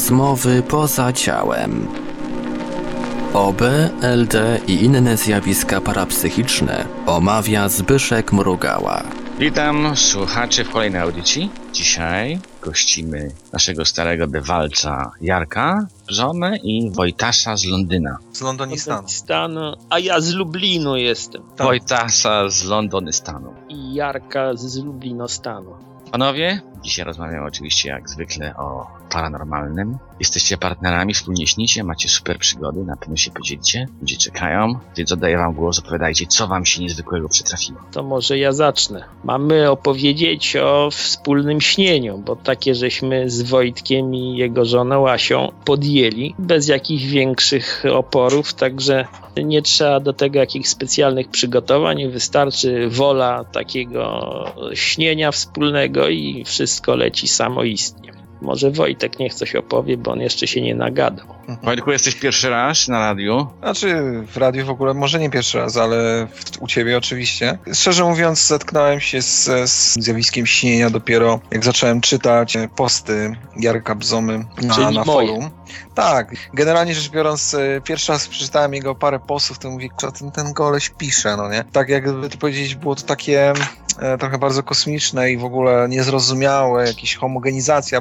Rozmowy poza ciałem. OB, LD i inne zjawiska parapsychiczne omawia Zbyszek Mrugała. Witam słuchaczy w kolejnej audycji. Dzisiaj gościmy naszego starego bywalca Jarka Bzomę i Wojtasa z Londyna. Z Londonistanu. Stanu, a ja z Lublinu jestem. Tak. Wojtasa z Londonystanu. I Jarka z Lublinostanu. Panowie, dzisiaj rozmawiamy oczywiście jak zwykle o paranormalnym. Jesteście partnerami, wspólnie śnicie, macie super przygody, na pewno się podzielicie. Ludzie czekają, więc oddaję wam głos, opowiadajcie, co wam się niezwykłego przytrafiło. To może ja zacznę. Mamy opowiedzieć o wspólnym śnieniu, bo takie żeśmy z Wojtkiem i jego żoną Asią podjęli bez jakichś większych oporów, także nie trzeba do tego jakichś specjalnych przygotowań, wystarczy wola takiego śnienia wspólnego i wszystko leci samoistnie. Może Wojtek niech coś opowie, bo on jeszcze się nie nagadał. Wojtku, jesteś pierwszy raz na radiu. Znaczy w radiu w ogóle może nie pierwszy raz, ale w, u ciebie oczywiście. Szczerze mówiąc zetknąłem się z, z zjawiskiem śnienia dopiero jak zacząłem czytać posty Jarka Bzomy na, Czyli na moje. forum. Tak, generalnie rzecz biorąc, e, pierwszy raz przeczytałem jego parę postów, to mówię, co ten, ten goleś pisze, no nie? Tak jakby to powiedzieć, było to takie e, trochę bardzo kosmiczne i w ogóle niezrozumiałe, jakieś homogenizacja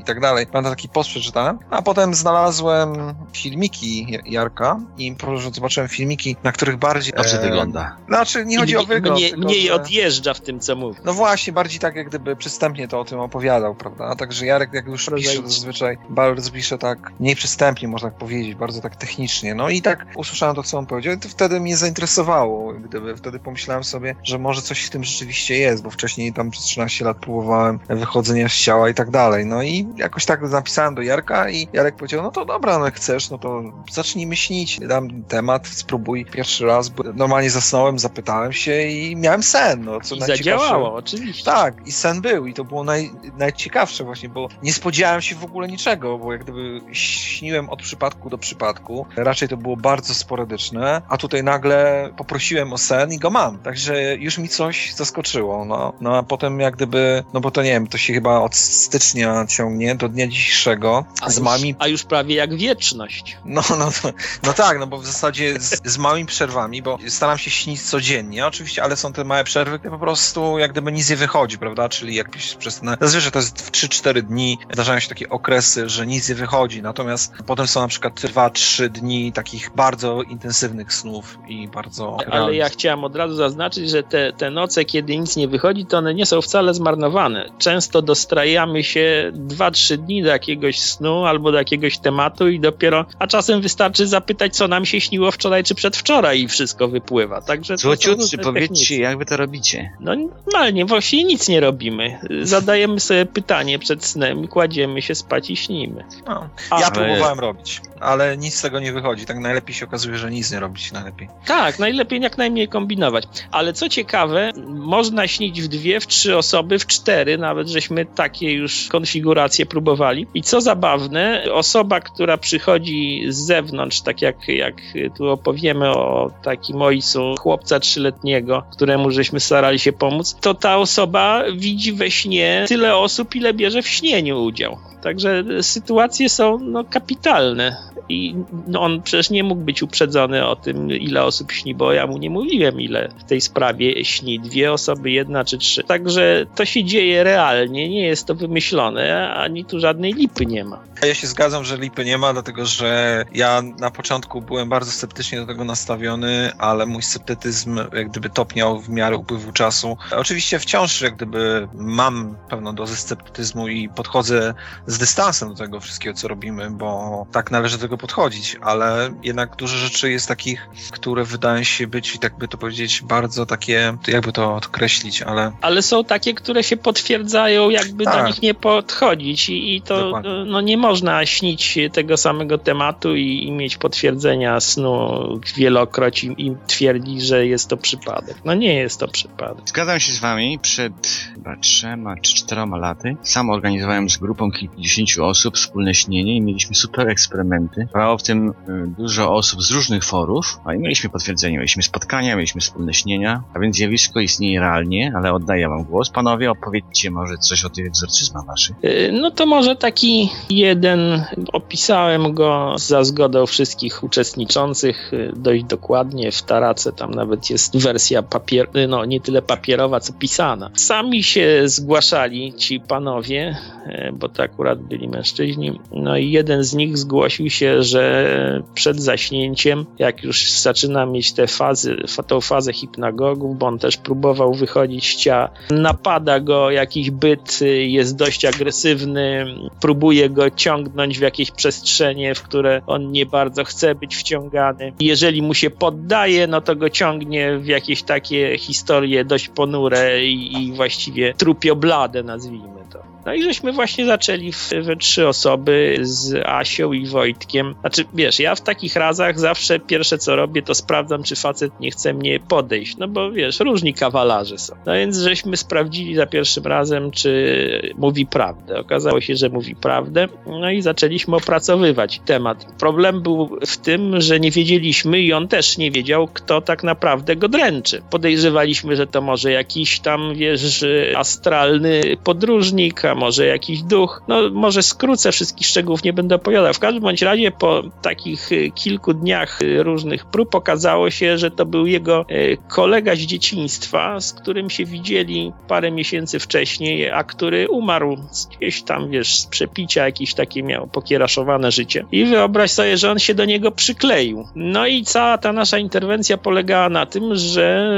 i tak dalej. Pamiętam taki post przeczytałem, a potem znalazłem filmiki Jarka i po prostu zobaczyłem filmiki, na których bardziej... Dobrze e, wygląda. Znaczy, nie chodzi o mniej, wygląd, mniej, tylko, mniej że- odjeżdża w tym, co mówi. no właśnie, bardziej tak jak gdyby przystępnie to o tym opowiadał, prawda? Także Jarek jak już pisze, to Prozaicznie. zazwyczaj bardzo pisze tak mniej przystępnie, można tak powiedzieć, bardzo tak technicznie. No i tak usłyszałem to, co on powiedział i to wtedy mnie zainteresowało, gdyby wtedy pomyślałem sobie, że może coś w tym rzeczywiście jest, bo wcześniej tam przez 13 lat próbowałem wychodzenia z ciała i tak dalej. No i jakoś tak napisałem do Jarka i Jarek powiedział, no to dobra, no jak chcesz, no to zacznijmy śnić, dam temat, spróbuj pierwszy raz. Bo Normalnie zasnąłem, zapytałem się i miałem sen, no co I najciekawsze. zadziałało, oczywiście. Tak, i sen był i to było naj, najciekawsze właśnie, bo nie spodziewałem się w ogóle niczego, bo jak gdyby śniłem od przypadku do przypadku. Raczej to było bardzo sporadyczne, a tutaj nagle poprosiłem o sen i go mam. Także już mi coś zaskoczyło. No, no a potem jak gdyby, no bo to nie wiem, to się chyba od stycznia ciągnie do dnia dzisiejszego A z już, małymi a już prawie jak wieczność. no, no, to, no tak, no bo w zasadzie z, z małymi przerwami, bo staram się śnić codziennie, oczywiście, ale są te małe przerwy, gdzie po prostu jak gdyby nic nie wychodzi, prawda? Czyli jakieś przez ten, zazwyczaj to jest w 3-4 dni, zdarzają się takie okresy, że nic nie wychodzi, natomiast potem są na przykład 2-3 dni takich bardzo intensywnych snów i bardzo Ale realnych. ja chciałem od razu zaznaczyć, że te, te noce, kiedy nic nie wychodzi, to one nie są wcale zmarnowane. Często dostrajamy się 2-3 dni do jakiegoś snu albo do jakiegoś tematu i dopiero, a czasem wystarczy zapytać, co nam się śniło wczoraj czy przedwczoraj i wszystko wypływa. Także Złociutcy, powiedzcie, jak wy to robicie. No normalnie, właściwie nic nie robimy. Zadajemy sobie pytanie przed snem kładziemy się spać i śnimy. No. Ja ale- próbowałem robić, ale nic z tego nie wychodzi. Tak najlepiej się okazuje, że nic nie robić najlepiej. Tak, najlepiej jak najmniej kombinować. Ale co ciekawe, można śnić w dwie, w trzy osoby, w cztery, nawet żeśmy takie już konfiguracje próbowali. I co zabawne, osoba, która przychodzi z zewnątrz, tak jak, jak tu opowiemy o takim ojcu chłopca trzyletniego, któremu żeśmy starali się pomóc, to ta osoba widzi we śnie tyle osób, ile bierze w śnieniu udział. Także sytuacje są no, kapitalne. I no, on przecież nie mógł być uprzedzony o tym, ile osób śni, bo ja mu nie mówiłem, ile w tej sprawie śni. Dwie osoby, jedna czy trzy. Także to się dzieje realnie, nie jest to wymyślone, ani tu żadnej lipy nie ma. Ja się zgadzam, że lipy nie ma, dlatego że ja na początku byłem bardzo sceptycznie do tego nastawiony, ale mój sceptycyzm jak gdyby topniał w miarę upływu czasu. Oczywiście wciąż jak gdyby mam pewną dozę sceptycyzmu i podchodzę z dystansem do tego wszystkiego, co robimy, bo tak należy do tego podchodzić, ale jednak dużo rzeczy jest takich, które wydają się być, tak by to powiedzieć, bardzo takie, jakby to określić, ale Ale są takie, które się potwierdzają, jakby do Tak. nich nie podchodzić i, i to Dokładnie. no, nie można śnić tego samego tematu i, i mieć potwierdzenia snu wielokroć i, i twierdzić, że jest to przypadek. No nie jest to przypadek. Zgadzam się z wami, przed chyba trzema czy czteroma laty sam organizowałem z grupą kilkudziesięciu osób wspólne śnienie i mieliśmy super eksperymenty. Brało w tym y, dużo osób z różnych forów, a i mieliśmy potwierdzenie, mieliśmy spotkania, mieliśmy wspólne śnienia, a więc zjawisko istnieje generalnie, ale oddaję wam głos. Panowie, opowiedzcie może coś o tych egzorcyzmach waszych. No to może taki jeden, opisałem go za zgodą wszystkich uczestniczących y, dość dokładnie. W Tarace tam nawet jest wersja papier, y, no nie tyle papierowa, co pisana. Sami się zgłaszali ci panowie, y, bo to akurat byli mężczyźni. No i jeden z nich zgłosił się, że przed zaśnięciem, jak już zaczyna mieć te fazy, fa- tą fazę hipnagogów, bo on też próbował wychodzić z ciała, napada go jakiś byt, jest dość agresywny, próbuje go ciągnąć w jakieś przestrzenie, w które on nie bardzo chce być wciągany. Jeżeli mu się poddaje, no to go ciągnie w jakieś takie historie dość ponure i, i właściwie trupioblade, nazwijmy to. No i żeśmy właśnie zaczęli w, we trzy osoby z Asią i Wojtkiem. Znaczy, wiesz, ja w takich razach zawsze pierwsze co robię, to sprawdzam, czy facet nie chce mnie podejść. No bo wiesz, różni kawalarze są. No więc żeśmy sprawdzili za pierwszym razem, czy mówi prawdę. Okazało się, że mówi prawdę. No i zaczęliśmy opracowywać temat. Problem był w tym, że nie wiedzieliśmy i on też nie wiedział, kto tak naprawdę go dręczy. Podejrzewaliśmy, że to może jakiś tam, wiesz, astralny podróżnik, a może jakiś duch. No może skrócę wszystkich szczegółów, nie będę opowiadał. W każdym bądź razie po takich y, kilku dniach y, różnych prób okazało się, że to był jego y, kolega z dzieciństwa, z którym się widzieli parę miesięcy wcześniej, a który umarł gdzieś tam, wiesz, z przepicia, jakieś takie miał pokieraszowane życie. I wyobraź sobie, że on się do niego przykleił. No i cała ta nasza interwencja polegała na tym, że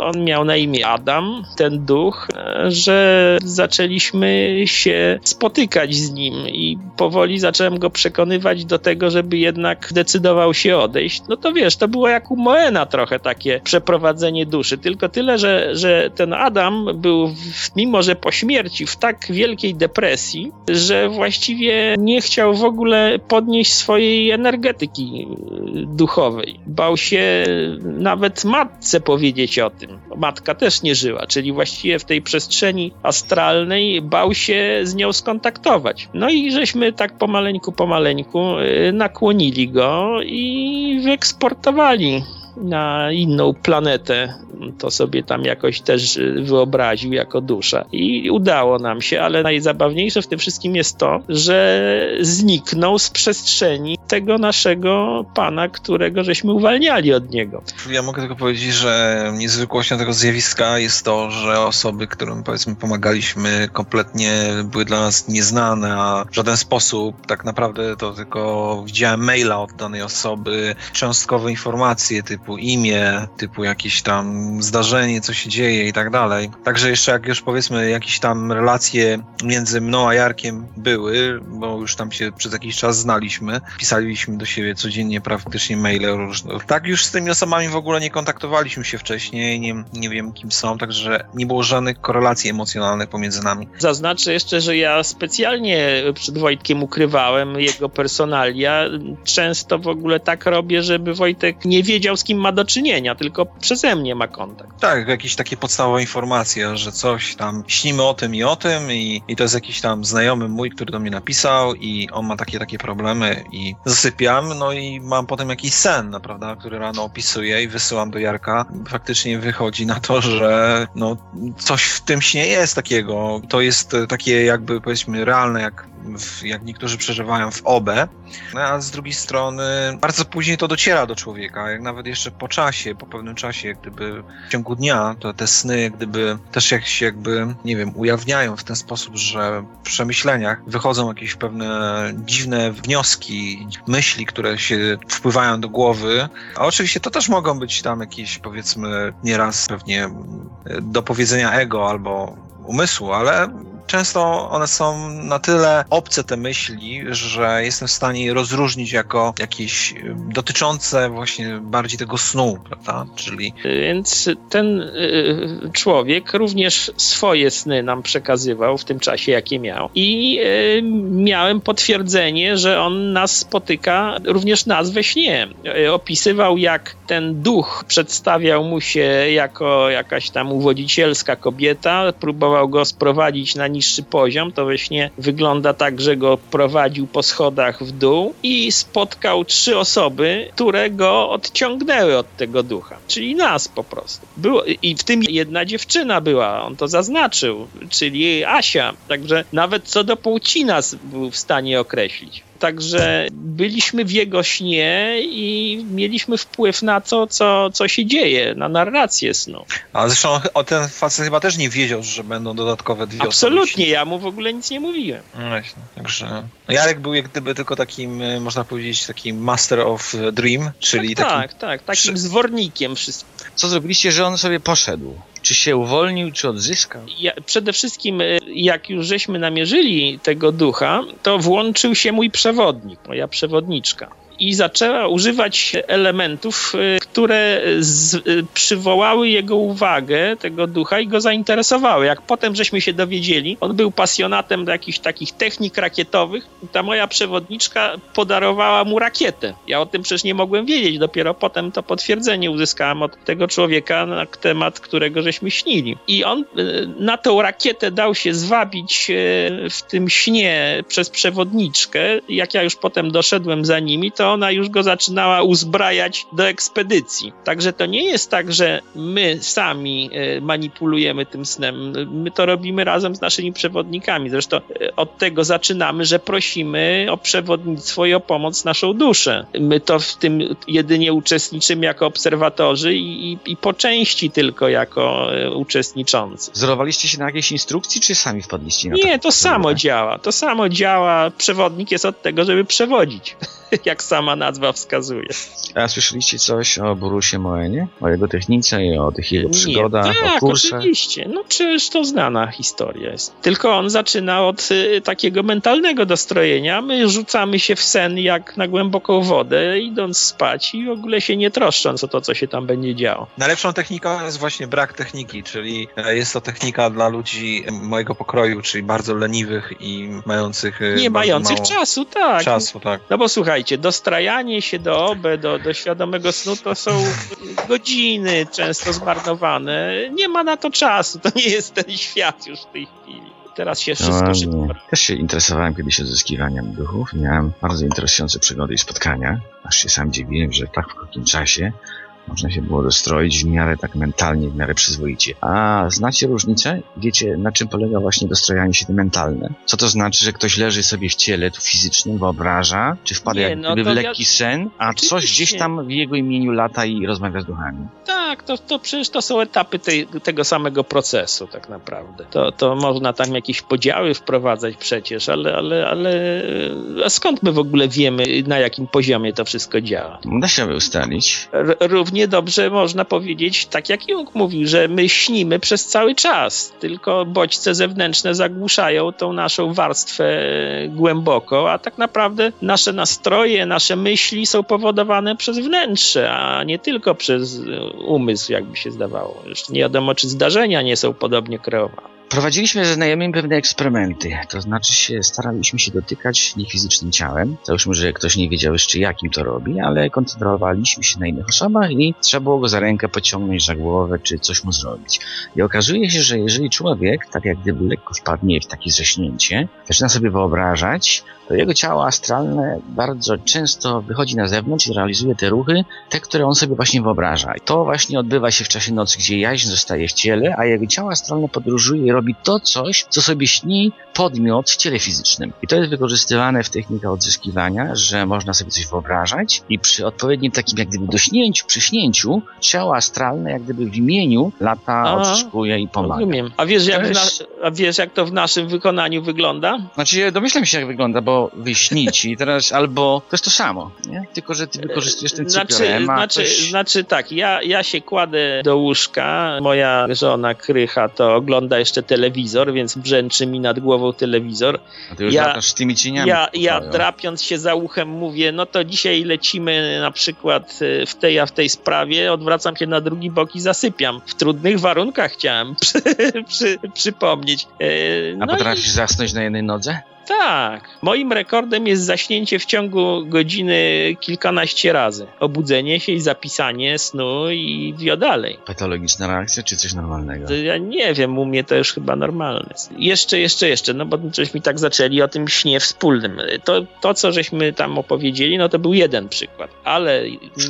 on miał na imię Adam, ten duch, że zaczęliśmy się spotykać z nim i powoli zacząłem go przekonywać do tego, żeby jednak decydował się odejść. No to wiesz, to było jak u Moena trochę takie przeprowadzenie duszy, tylko tyle, że, że ten Adam był, w, mimo że po śmierci, w tak wielkiej depresji, że właściwie nie chciał w ogóle podnieść swojej energetyki y, duchowej. Bał się nawet matce powiedzieć o tym. Matka też nie żyła, czyli właściwie w tej przestrzeni astralnej bał się z nią skontaktować. No i żeśmy tak pomaleńku, pomaleńku y, nakłonili go i wyeksportowali na inną planetę. To sobie tam jakoś też y, wyobraził jako dusza. I udało nam się, ale najzabawniejsze w tym wszystkim jest to, że zniknął z przestrzeni tego naszego pana, którego żeśmy uwalniali od niego. Ja mogę tylko powiedzieć, że niezwykłością tego zjawiska jest to, że osoby, którym powiedzmy pomagaliśmy, kompletnie były dla nas nieznane, a w żaden sposób tak naprawdę to tylko widziałem maila od danej osoby, cząstkowe informacje typu imię, typu jakieś tam zdarzenie, co się dzieje i tak dalej. Także jeszcze jak już powiedzmy jakieś tam relacje między mną a Jarkiem były, bo już tam się przez jakiś czas znaliśmy, pisaliśmy do siebie codziennie praktycznie maile różne. Tak już z tymi osobami w ogóle nie kontaktowaliśmy się wcześniej, nie, nie wiem kim są, także nie było żadnych korelacji emocjonalnych pomiędzy nami. Zaznaczę jeszcze, że ja specjalnie przed Wojtkiem ukrywałem jego personalia. Często w ogóle tak robię, żeby Wojtek nie wiedział, z kim ma do czynienia, tylko przeze mnie ma kontakt. Tak, jakieś takie podstawowe informacje, że coś tam śnimy o tym i o tym i, i to jest jakiś tam znajomy mój, który do mnie napisał i on ma takie, takie problemy i zasypiam, no i mam potem jakiś sen, prawda, który rano opisuję i wysyłam do Jarka. Faktycznie wychodzi na to, że no coś w tym śnie jest takiego. To jest takie jakby powiedzmy realne, jak, jak niektórzy przeżywają w OB, no, a z drugiej strony bardzo później to dociera do człowieka, jak nawet jeszcze po czasie, po pewnym czasie, jak gdyby w ciągu dnia, to te sny jak gdyby też jak się jakby, nie wiem, ujawniają w ten sposób, że w przemyśleniach wychodzą jakieś pewne dziwne wnioski, myśli, które się wpływają do głowy, a oczywiście to też mogą być tam jakieś powiedzmy nieraz pewnie do powiedzenia ego albo umysłu, ale często one są na tyle obce te myśli, że jestem w stanie je rozróżnić jako jakieś y, dotyczące właśnie bardziej tego snu, prawda? Czyli Więc ten y, człowiek również swoje sny nam przekazywał w tym czasie, jakie miał. I y, miałem potwierdzenie, że on nas spotyka, również nas we śnie. Y, opisywał, jak ten duch przedstawiał mu się jako jakaś tam uwodzicielska kobieta, próbował go sprowadzić na najniższy poziom, to we śnie wygląda tak, że go prowadził po schodach w dół i spotkał trzy osoby, które go odciągnęły od tego ducha, czyli nas po prostu. Było, I w tym jedna dziewczyna była, on to zaznaczył, czyli Asia, także nawet co do płci nas był w stanie określić. Także byliśmy w jego śnie i mieliśmy wpływ na to, co, co się dzieje, na narrację snu. A zresztą o ten facet chyba też nie wiedział, że będą dodatkowe dwie Absolutnie, ja mu w ogóle nic nie mówiłem. No właśnie, także Jarek był jak gdyby tylko takim, e, można powiedzieć, takim master of dream, czyli tak, takim... Tak, tak, takim zwornikiem wszystkim. Co zrobiliście, że on sobie poszedł? Czy się uwolnił, czy odzyskał? Ja, przede wszystkim, e, jak już żeśmy namierzyli tego ducha, to włączył się mój przewodnik, moja przewodniczka i zaczęła używać elementów, y, które z, y, przywołały jego uwagę, tego ducha i go zainteresowały. Jak potem żeśmy się dowiedzieli, on był pasjonatem jakichś takich technik rakietowych ta moja przewodniczka podarowała mu rakietę. Ja o tym przecież nie mogłem wiedzieć, dopiero potem to potwierdzenie uzyskałem od tego człowieka na temat, którego żeśmy śnili. I on y, na tą rakietę dał się zwabić w tym śnie przez przewodniczkę. Jak ja już potem doszedłem za nimi, to ona już go zaczynała uzbrajać do ekspedycji. Także to nie jest tak, że my sami e, manipulujemy tym snem. My to robimy razem z naszymi przewodnikami. Zresztą e, od tego zaczynamy, że prosimy o przewodnictwo i o pomoc naszą duszę. My to w tym jedynie uczestniczymy jako obserwatorzy i, i, i po części tylko jako e, uczestniczący. Wzorowaliście się na jakiejś instrukcji, czy sami wpadliście na to? Nie, to samo działa. To samo działa. Przewodnik jest od tego, żeby przewodzić. jak sama nazwa wskazuje. A słyszeliście coś o Borusie Moenie? O jego technice i o tych jego przygodach, Nie, tak, o kursach? oczywiście. No przecież to znana historia jest. Tylko on zaczyna od y, takiego mentalnego dostrojenia. My rzucamy się w sen jak na głęboką wodę, idąc spać i w ogóle się nie troszcząc o to, co się tam będzie działo. Najlepszą techniką jest właśnie brak techniki, czyli e, jest to technika dla ludzi mojego pokroju, czyli bardzo leniwych i mających... e, Nie mających mało czasu, tak. Czasu, tak. No bo słuchajcie, dostrajanie się do OB, do, do świadomego snu to są godziny często zmarnowane. Nie ma na to czasu, to nie jest ten świat już w tej chwili. Teraz się wszystko No, szybko... Też się interesowałem kiedyś odzyskiwaniem duchów. Miałem bardzo interesujące przygody i spotkania. Aż się sam dziwiłem, że tak w krótkim czasie można się było dostroić w miarę tak mentalnie, w miarę przyzwoicie. A znacie różnicę? Wiecie, na czym polega właśnie dostrojanie się mentalne? Co to znaczy, że ktoś leży sobie w ciele, tu fizycznie, wyobraża, czy wpada Nie, jak no gdyby w lekki ja- sen, a coś gdzieś tam w jego imieniu lata i rozmawia z duchami. Tak, to, to przecież to są etapy tej, tego samego procesu tak naprawdę. To, to można tam jakieś podziały wprowadzać przecież, ale, ale, ale skąd my w ogóle wiemy, na jakim poziomie to wszystko działa? Da się by ustalić. R- równie dobrze można powiedzieć, tak jak Jung mówił, że my śnimy przez cały czas, tylko bodźce zewnętrzne zagłuszają tą naszą warstwę głęboko, a tak naprawdę nasze nastroje, nasze myśli są powodowane przez wnętrze, a nie tylko przez umysł, jakby się zdawało. Jeszcze nie wiadomo, czy zdarzenia nie są podobnie kreowane. Prowadziliśmy ze znajomymi pewne eksperymenty, to znaczy się staraliśmy się dotykać niefizycznym ciałem. Załóżmy, że ktoś nie wiedział jeszcze jakim to robi, ale koncentrowaliśmy się na innych osobach i trzeba było go za rękę pociągnąć, za głowę, czy coś mu zrobić. I okazuje się, że jeżeli człowiek, tak jak gdyby lekko wpadnie w takie zaśnięcie, zaczyna sobie wyobrażać, to jego ciało astralne bardzo często wychodzi na zewnątrz i realizuje te ruchy, te, które on sobie właśnie wyobraża. I to właśnie odbywa się w czasie nocy, gdzie jaźń zostaje w ciele, a jego ciało astralne podróżuje i robi to coś, co sobie śni podmiot w ciele fizycznym. I to jest wykorzystywane w technikach odzyskiwania, że można sobie coś wyobrażać i przy odpowiednim takim jak gdyby dośnięciu, przyśnięciu, ciało astralne jak gdyby w imieniu lata odzyskuje i pomaga. Rozumiem. A wiesz, jak w na, jest- a wiesz, jak to w naszym wykonaniu wygląda? Znaczy, domyślam się, jak wygląda, bo śnici i teraz albo to jest to samo, nie? Tylko, że ty wykorzystujesz ten Znaczy, cyklorem, a znaczy, ktoś... znaczy tak, ja, ja się kładę do łóżka, moja żona Krycha to ogląda jeszcze telewizor, więc brzęczy mi nad głową telewizor. a ty już ja- z tymi cieniami. Ja, ja drapiąc się za uchem mówię, no to dzisiaj lecimy na przykład e, w tej, a w tej sprawie, odwracam się na drugi bok i zasypiam. W trudnych warunkach chciałem przy, przy, przypomnieć. A no i- potrafisz zasnąć na jednej nodze? Tak. Moim rekordem jest zaśnięcie w ciągu godziny kilkanaście razy. Obudzenie się i zapisanie snu i wio dalej. Patologiczna reakcja, czy coś normalnego? To Ja nie wiem, u mnie to już chyba normalne. Jeszcze, jeszcze, jeszcze, no bo żeśmy tak zaczęli o tym śnie wspólnym. To, to, co żeśmy tam opowiedzieli, no to był jeden przykład. Ale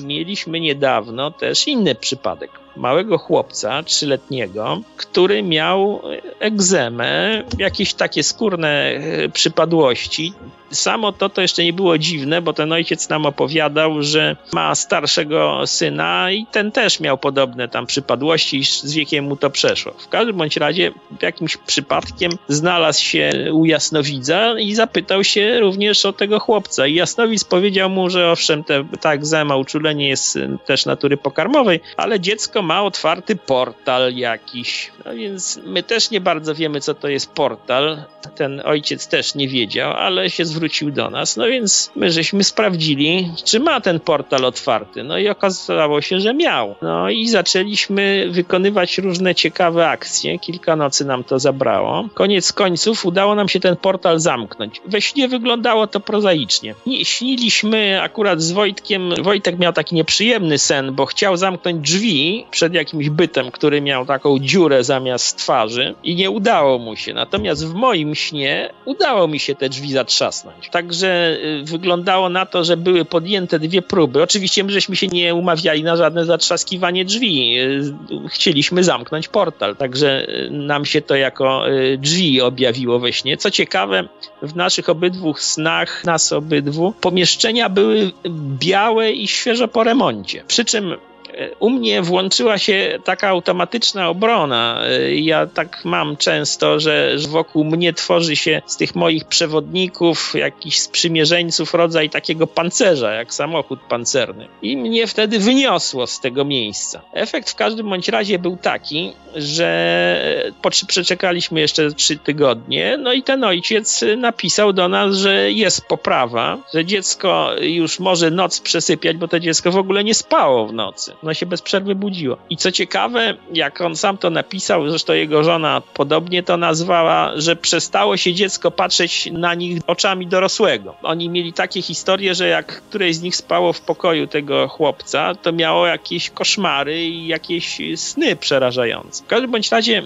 mieliśmy niedawno też inny przypadek. Małego chłopca, trzyletniego, który miał egzemę, jakieś takie skórne e, przypadłości. Samo to to jeszcze nie było dziwne, bo ten ojciec nam opowiadał, że ma starszego syna i ten też miał podobne tam przypadłości i z wiekiem mu to przeszło. W każdym bądź razie jakimś przypadkiem znalazł się u jasnowidza i zapytał się również o tego chłopca. I jasnowidz powiedział mu, że owszem, te, ta egzema, uczulenie jest y, też natury pokarmowej, ale dziecko ma otwarty portal jakiś. No więc my też nie bardzo wiemy, co to jest portal. Ten ojciec też nie wiedział, ale się zwrócił do nas. No więc my żeśmy sprawdzili, czy ma ten portal otwarty. No i okazało się, że miał. No i zaczęliśmy wykonywać różne ciekawe akcje. Kilka nocy nam to zabrało. Koniec końców udało nam się ten portal zamknąć. We śnie wyglądało to prozaicznie. Nie, śniliśmy akurat z Wojtkiem. Wojtek miał taki nieprzyjemny sen, bo chciał zamknąć drzwi przed jakimś bytem, który miał taką dziurę zamiast twarzy i nie udało mu się. Natomiast w moim śnie udało mi się te drzwi zatrzasnąć. Także y, wyglądało na to, że były podjęte dwie próby. Oczywiście my żeśmy się nie umawiali na żadne zatrzaskiwanie drzwi. Y, Chcieliśmy zamknąć portal, także y, nam się to jako drzwi objawiło we śnie. Co ciekawe, w naszych obydwu snach, nas obydwu, pomieszczenia były białe i świeżo po remoncie. Przy czym u mnie włączyła się taka automatyczna obrona. E, Ja tak mam często, że wokół mnie tworzy się z tych moich przewodników, jakichś sprzymierzeńców rodzaj takiego pancerza, jak samochód pancerny. I mnie wtedy wyniosło z tego miejsca. Efekt w każdym bądź razie był taki, że przeczekaliśmy jeszcze trzy tygodnie, no i ten ojciec napisał do nas, że jest poprawa, że dziecko już może noc przesypiać, bo to dziecko w ogóle nie spało w nocy. Ono się bez przerwy budziło. I co ciekawe, jak on sam to napisał, zresztą jego żona podobnie to nazwała, że przestało się dziecko patrzeć na nich oczami dorosłego. Oni mieli takie historie, że jak któreś z nich spało w pokoju tego chłopca, to miało jakieś koszmary i jakieś sny przerażające. W każdym bądź razie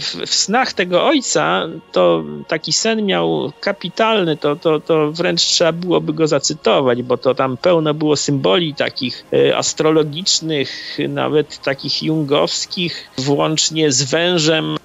w, w snach tego ojca to taki sen miał kapitalny, to, to, to wręcz trzeba byłoby go zacytować, bo to tam pełno było symboli takich e, astrologicznych, nawet takich jungowskich, włącznie z wężem,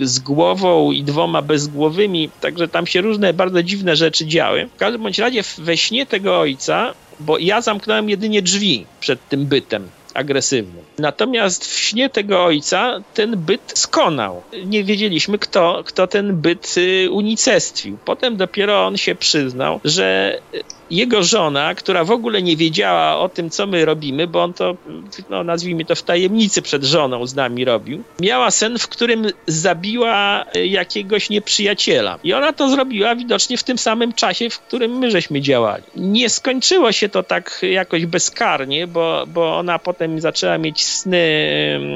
z głową i dwoma bezgłowymi, także tam się różne bardzo dziwne rzeczy działy. W każdym bądź razie we śnie tego ojca, bo ja zamknąłem jedynie drzwi przed tym bytem agresywnym. Natomiast w śnie tego ojca ten byt skonał. Nie wiedzieliśmy, kto, kto ten byt y, unicestwił. Potem dopiero on się przyznał, że jego żona, która w ogóle nie wiedziała o tym, co my robimy, bo on to, no, nazwijmy to w tajemnicy przed żoną z nami robił, miała sen, w którym zabiła y, jakiegoś nieprzyjaciela. I ona to zrobiła widocznie w tym samym czasie, w którym my żeśmy działali. Nie skończyło się to tak jakoś bezkarnie, bo, bo ona potem zaczęła mieć sny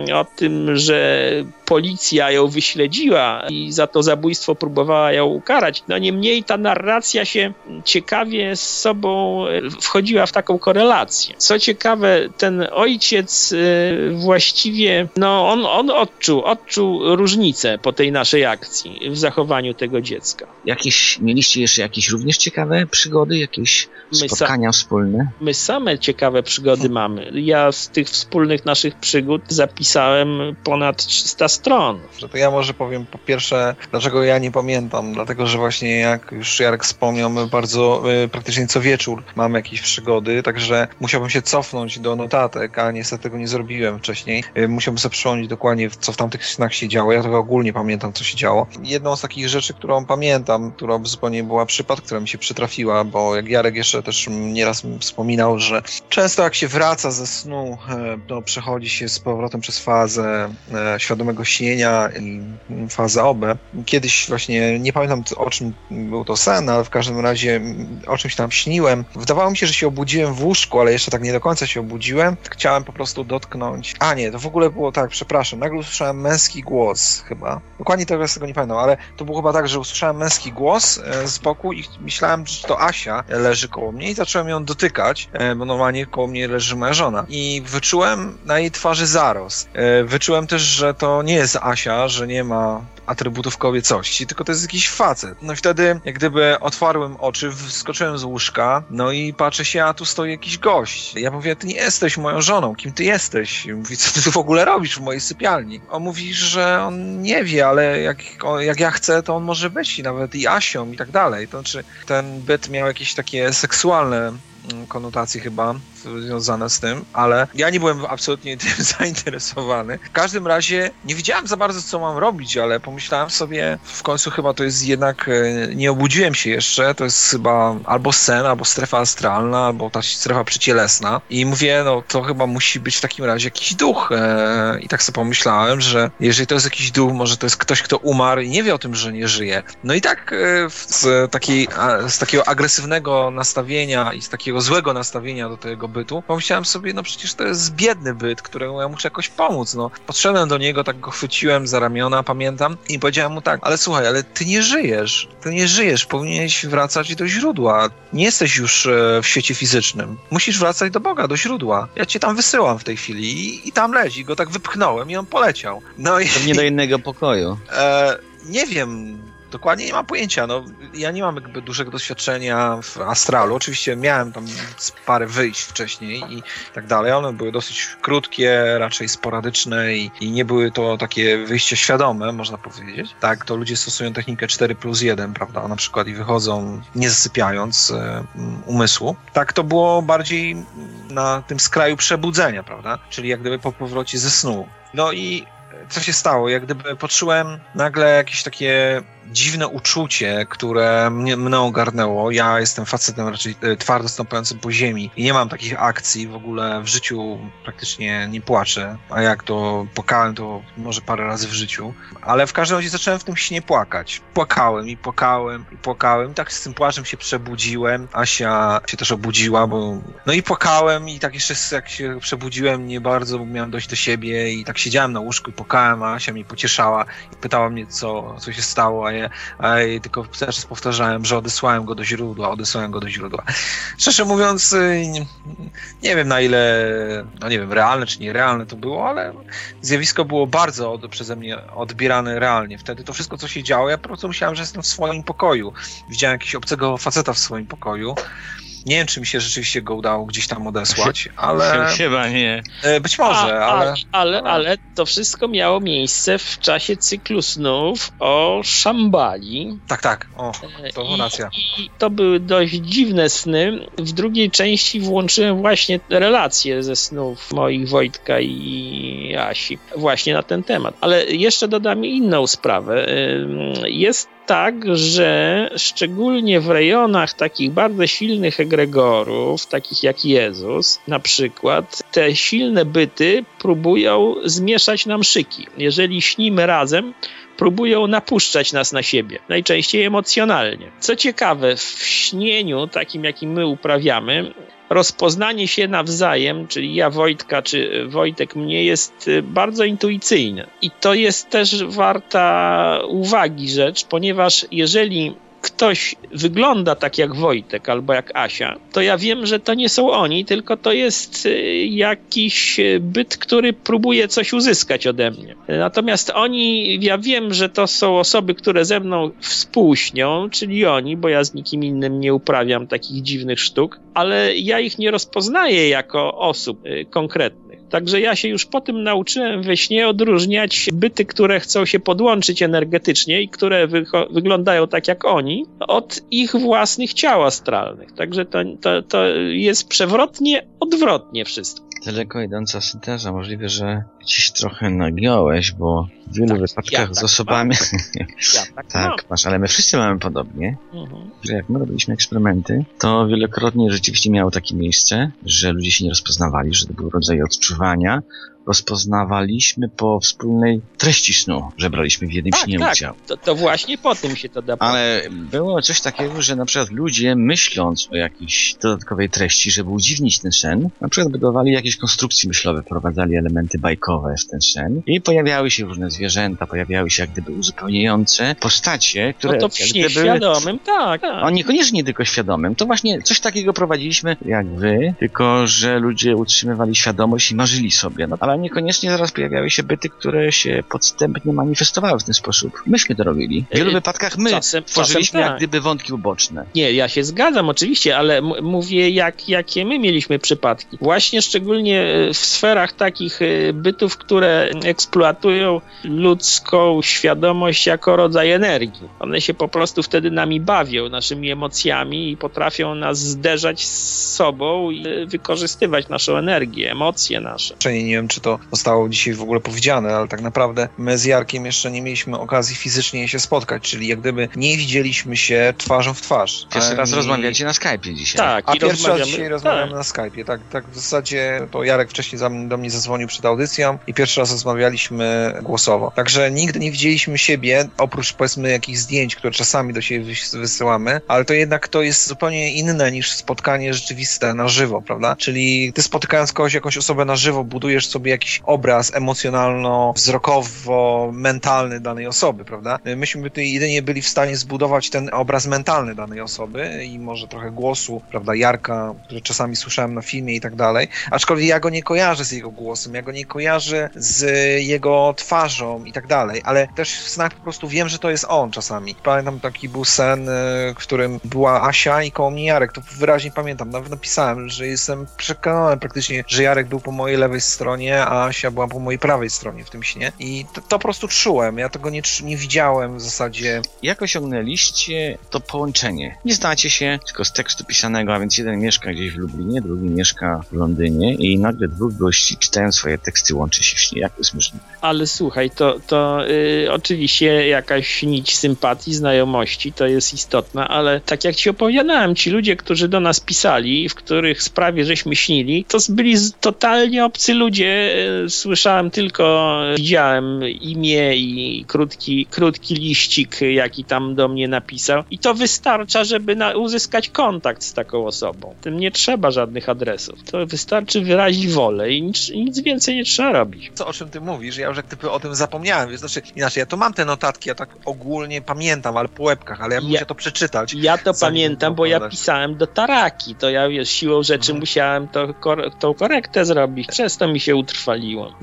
ym, o tym, że policja ją wyśledziła i za to zabójstwo próbowała ją ukarać. No niemniej ta narracja się ciekawie z sobą e, wchodziła w taką korelację. Co ciekawe, ten ojciec y, właściwie, no on, on odczuł, odczuł różnicę po tej naszej akcji w zachowaniu tego dziecka. Jakieś, mieliście jeszcze jakieś również ciekawe przygody, jakieś My sa- spotkania wspólne? My same ciekawe przygody mamy. Ja z tych wspólnych naszych przygód zapisałem ponad 300 stron. Że to ja może powiem po pierwsze, dlaczego ja nie pamiętam. Dlatego, że właśnie jak już Jarek wspomniał, my bardzo praktycznie co wieczór mamy jakieś przygody, także musiałbym się cofnąć do notatek, a niestety tego nie zrobiłem wcześniej. Y, musiałbym sobie przypomnieć dokładnie, co w tamtych snach się działo. Ja tylko ogólnie pamiętam, co się działo. Jedną z takich rzeczy, którą pamiętam, która zupełnie była przypadek, która mi się przytrafiła, bo jak Jarek jeszcze też nieraz wspominał, że często jak się wraca ze snu, e, to przechodzi się z powrotem przez fazę e, świadomego śnienia i fazę OB. Kiedyś właśnie, nie pamiętam o czym był to sen, ale w każdym razie mm, o czymś tam śniłem śniłem. Wydawało mi się, że się obudziłem w łóżku, ale jeszcze tak nie do końca się obudziłem. Chciałem po prostu dotknąć. A nie, to w ogóle było tak, przepraszam. Nagle usłyszałem męski głos chyba. Dokładnie teraz tego nie pamiętam, ale to było chyba tak, że usłyszałem męski głos e, z boku i myślałem, że to Asia leży koło mnie i zacząłem ją dotykać, e, bo normalnie koło mnie leży moja żona. I wyczułem na jej twarzy zarost. E, wyczułem też, że to nie jest Asia, że nie ma atrybutów kobiecości, tylko to jest jakiś facet. No i wtedy, jak gdyby otwarłem oczy, wskoczyłem z łóżka, no i patrzę się, a tu stoi jakiś gość. Ja mówię, ty nie jesteś moją żoną, kim ty jesteś? I mówi, co ty w ogóle robisz w mojej sypialni? On mówi, że on nie wie, ale jak, jak ja chcę, to on może być i nawet i Asią i tak dalej. To znaczy, ten byt miał jakieś takie seksualne mm, konotacje chyba związane z tym, ale ja nie byłem absolutnie tym zainteresowany. W każdym razie nie wiedziałem za bardzo, co mam robić, ale pomyślałem sobie, w końcu chyba to jest jednak, e, nie obudziłem się jeszcze, to jest chyba albo sen, albo strefa astralna, albo ta strefa przycielesna i mówię, no to chyba musi być w takim razie jakiś duch e, i tak sobie pomyślałem, że jeżeli to jest jakiś duch, może to jest ktoś, kto umarł i nie wie o tym, że nie żyje. No i tak e, z, takiej, z takiego agresywnego nastawienia i z takiego złego nastawienia do tego bytu, pomyślałem sobie, no przecież to jest biedny byt, któremu ja muszę jakoś pomóc, no. Podszedłem do niego, tak go chwyciłem za ramiona, pamiętam, i powiedziałem mu tak, ale słuchaj, ale ty nie żyjesz, ty nie żyjesz, powinieneś wracać do źródła. Nie jesteś już e, w świecie fizycznym. Musisz wracać do Boga, do źródła. Ja cię tam wysyłam w tej chwili i, i tam leci. Go tak wypchnąłem i on poleciał. No i... Pewnie do innego pokoju. E, nie wiem, Dokładnie nie mam pojęcia. No, ja nie mam jakby dużego doświadczenia w astralu. Oczywiście miałem tam parę wyjść wcześniej i tak dalej. One były dosyć krótkie, raczej sporadyczne i, i nie były to takie wyjścia świadome, można powiedzieć. Tak, to ludzie stosują technikę 4 plus 1, prawda, na przykład i wychodzą nie zasypiając e, umysłu. Tak to było bardziej na tym skraju przebudzenia, prawda, czyli jak gdyby po powrocie ze snu. No i co się stało? Jak gdyby poczułem nagle jakieś takie dziwne uczucie, które mnie, mną ogarnęło. Ja jestem facetem raczej e, twardo stąpającym po ziemi i nie mam takich akcji. W ogóle w życiu praktycznie nie płaczę. A jak to płakałem, to może parę razy w życiu. Ale w każdym razie zacząłem w tym śnie płakać. Płakałem i płakałem i płakałem. I tak z tym płaczem się przebudziłem. Asia się też obudziła, bo... No i płakałem i tak jeszcze jak się przebudziłem, nie bardzo miałem dojść do siebie i tak siedziałem na łóżku i płakałem, a Asia mnie pocieszała i pytała mnie, co, co się stało, a a tylko cały czas powtarzałem, że odesłałem go do źródła, odesłałem go do źródła. Szczerze mówiąc, y, nie wiem na ile, no nie wiem, realne czy nierealne to było, ale zjawisko było bardzo od, przeze mnie odbierane realnie. Wtedy to wszystko, co się działo, ja po prostu myślałem, że jestem w swoim pokoju. Widziałem jakiegoś obcego faceta w swoim pokoju. Nie wiem, czy mi się rzeczywiście go udało gdzieś tam odesłać, ale. Chyba nie. E, być może, A, ale. ale, ale to wszystko miało miejsce w czasie cyklu snów o Szambali. Tak, tak. O, to I, racja. I to były dość dziwne sny. W drugiej części włączyłem właśnie relacje ze snów moich Wojtka i Asi właśnie na ten temat. Ale jeszcze dodam inną sprawę. Jest tak, że szczególnie w rejonach takich bardzo silnych egregorów, takich jak Jezus na przykład, te silne byty próbują zmieszać nam szyki. Jeżeli śnimy razem, próbują napuszczać nas na siebie, najczęściej emocjonalnie. Co ciekawe, w śnieniu, takim jakim my uprawiamy, rozpoznanie się nawzajem, czyli ja Wojtka, czy Wojtek mnie, jest y, bardzo intuicyjne. I to jest też warta uwagi rzecz, ponieważ jeżeli ktoś wygląda tak jak Wojtek albo jak Asia, to ja wiem, że to nie są oni, tylko to jest y, jakiś y, byt, który próbuje coś uzyskać ode mnie. Natomiast oni, ja wiem, że to są osoby, które ze mną współśnią, czyli oni, bo ja z nikim innym nie uprawiam takich dziwnych sztuk, ale ja ich nie rozpoznaję jako osób y, konkretnych. Także ja się już po tym nauczyłem we śnie odróżniać byty, które chcą się podłączyć energetycznie i które wyglądają tak jak oni, od ich własnych ciał astralnych. Także to, to, to jest przewrotnie, odwrotnie wszystko. Daleko idąca synteza. Możliwe, że gdzieś trochę nagiąłeś, bo w wielu Tak, wypadkach ja z tak osobami... Ja tak, tak, masz, ale my wszyscy mamy podobnie. Mhm. że jak my robiliśmy eksperymenty, to wielokrotnie rzeczywiście miało takie miejsce, że ludzie się nie rozpoznawali, że to był rodzaj odczuwania, rozpoznawaliśmy po wspólnej treści snu, że braliśmy w jednym Tak, śnie tak. udział. To, to właśnie po tym się to da. Ale było coś takiego, że na przykład ludzie myśląc o jakiejś dodatkowej treści, żeby udźwignić ten sen, na przykład budowali jakieś konstrukcje myślowe, wprowadzali elementy bajkowe w ten sen i pojawiały się różne zwierzęta, pojawiały się jak gdyby uzupełniające postacie, które No to w śnie gdyby świadomym, tak. tak. a niekoniecznie tylko świadomym. To właśnie coś takiego prowadziliśmy jak wy, tylko że ludzie utrzymywali świadomość i marzyli sobie. No, ale niekoniecznie zaraz pojawiały się byty, które się podstępnie manifestowały w ten sposób. Myśmy to robili. W wielu Yy, wypadkach my czasem- tworzyliśmy czasem jak tak. gdyby wątki uboczne. Nie, ja się zgadzam oczywiście, ale m- mówię, jak, jakie my mieliśmy przypadki. Właśnie szczególnie e, w sferach takich e, bytów, które eksploatują ludzką świadomość jako rodzaj energii. One się po prostu wtedy nami bawią, naszymi emocjami i potrafią nas zderzać z sobą i e, wykorzystywać naszą energię, emocje nasze. Nie wiem, czy to zostało dzisiaj w ogóle powiedziane, ale tak naprawdę my z Jarkiem jeszcze nie mieliśmy okazji fizycznie się spotkać, czyli jak gdyby nie widzieliśmy się twarzą w twarz. Pierwszy raz rozmawiacie na Skype'ie dzisiaj. Tak, A i pierwszy raz dzisiaj rozmawiamy tak. na Skype'ie. Tak, tak w zasadzie to Jarek wcześniej do mnie zadzwonił przed audycją i pierwszy raz rozmawialiśmy głosowo. Także nigdy nie widzieliśmy siebie, oprócz powiedzmy jakichś zdjęć, które czasami do siebie wys- wysyłamy, ale to jednak to jest zupełnie inne niż spotkanie rzeczywiste na żywo, prawda? Czyli ty spotykając kogoś, jakąś osobę na żywo, budujesz sobie jakiś obraz emocjonalno-wzrokowo-mentalny danej osoby, prawda? Myśmy tutaj jedynie byli w stanie zbudować ten obraz mentalny danej osoby i może trochę głosu, prawda, Jarka, który czasami słyszałem na filmie i tak dalej, aczkolwiek ja go nie kojarzę z jego głosem, ja go nie kojarzę z jego twarzą i tak dalej, ale też w snach po prostu wiem, że to jest on czasami. Pamiętam taki był sen, y, w którym była Asia i koło mnie Jarek, to wyraźnie pamiętam, nawet napisałem, że jestem przekonany praktycznie, że Jarek był po mojej lewej stronie, a Asia była po mojej prawej stronie w tym śnie i to, to po prostu czułem, ja tego nie, czu- nie widziałem w zasadzie Jak osiągnęliście to połączenie? Nie znacie się, tylko z tekstu pisanego, a więc jeden mieszka gdzieś w Lublinie, drugi mieszka w Londynie i nagle dwóch gości czytają swoje teksty, łączy się w śnie. Jak to jest możliwe? Ale słuchaj, to, to y, oczywiście jakaś nić sympatii, znajomości to jest istotna, ale tak jak ci opowiadałem, ci ludzie, którzy do nas pisali, w których sprawie żeśmy śnili, to byli totalnie obcy ludzie. Słyszałem tylko, widziałem imię i krótki, krótki liścik, jaki tam do mnie napisał. I to wystarcza, żeby na, uzyskać kontakt z taką osobą. Tym nie trzeba żadnych adresów. To wystarczy wyrazić wolę i nic, nic więcej nie trzeba robić. co, o czym ty mówisz, ja już jak gdyby o tym zapomniałem, więc znaczy, inaczej, ja tu mam te notatki, ja tak ogólnie pamiętam, ale po łebkach, ale ja Ja- musiał to przeczytać. Ja to pamiętam, bo ja pisałem do Taraki. To ja wiesz, siłą rzeczy Mhm. musiałem to, kor- tą korektę zrobić. Przez to mi się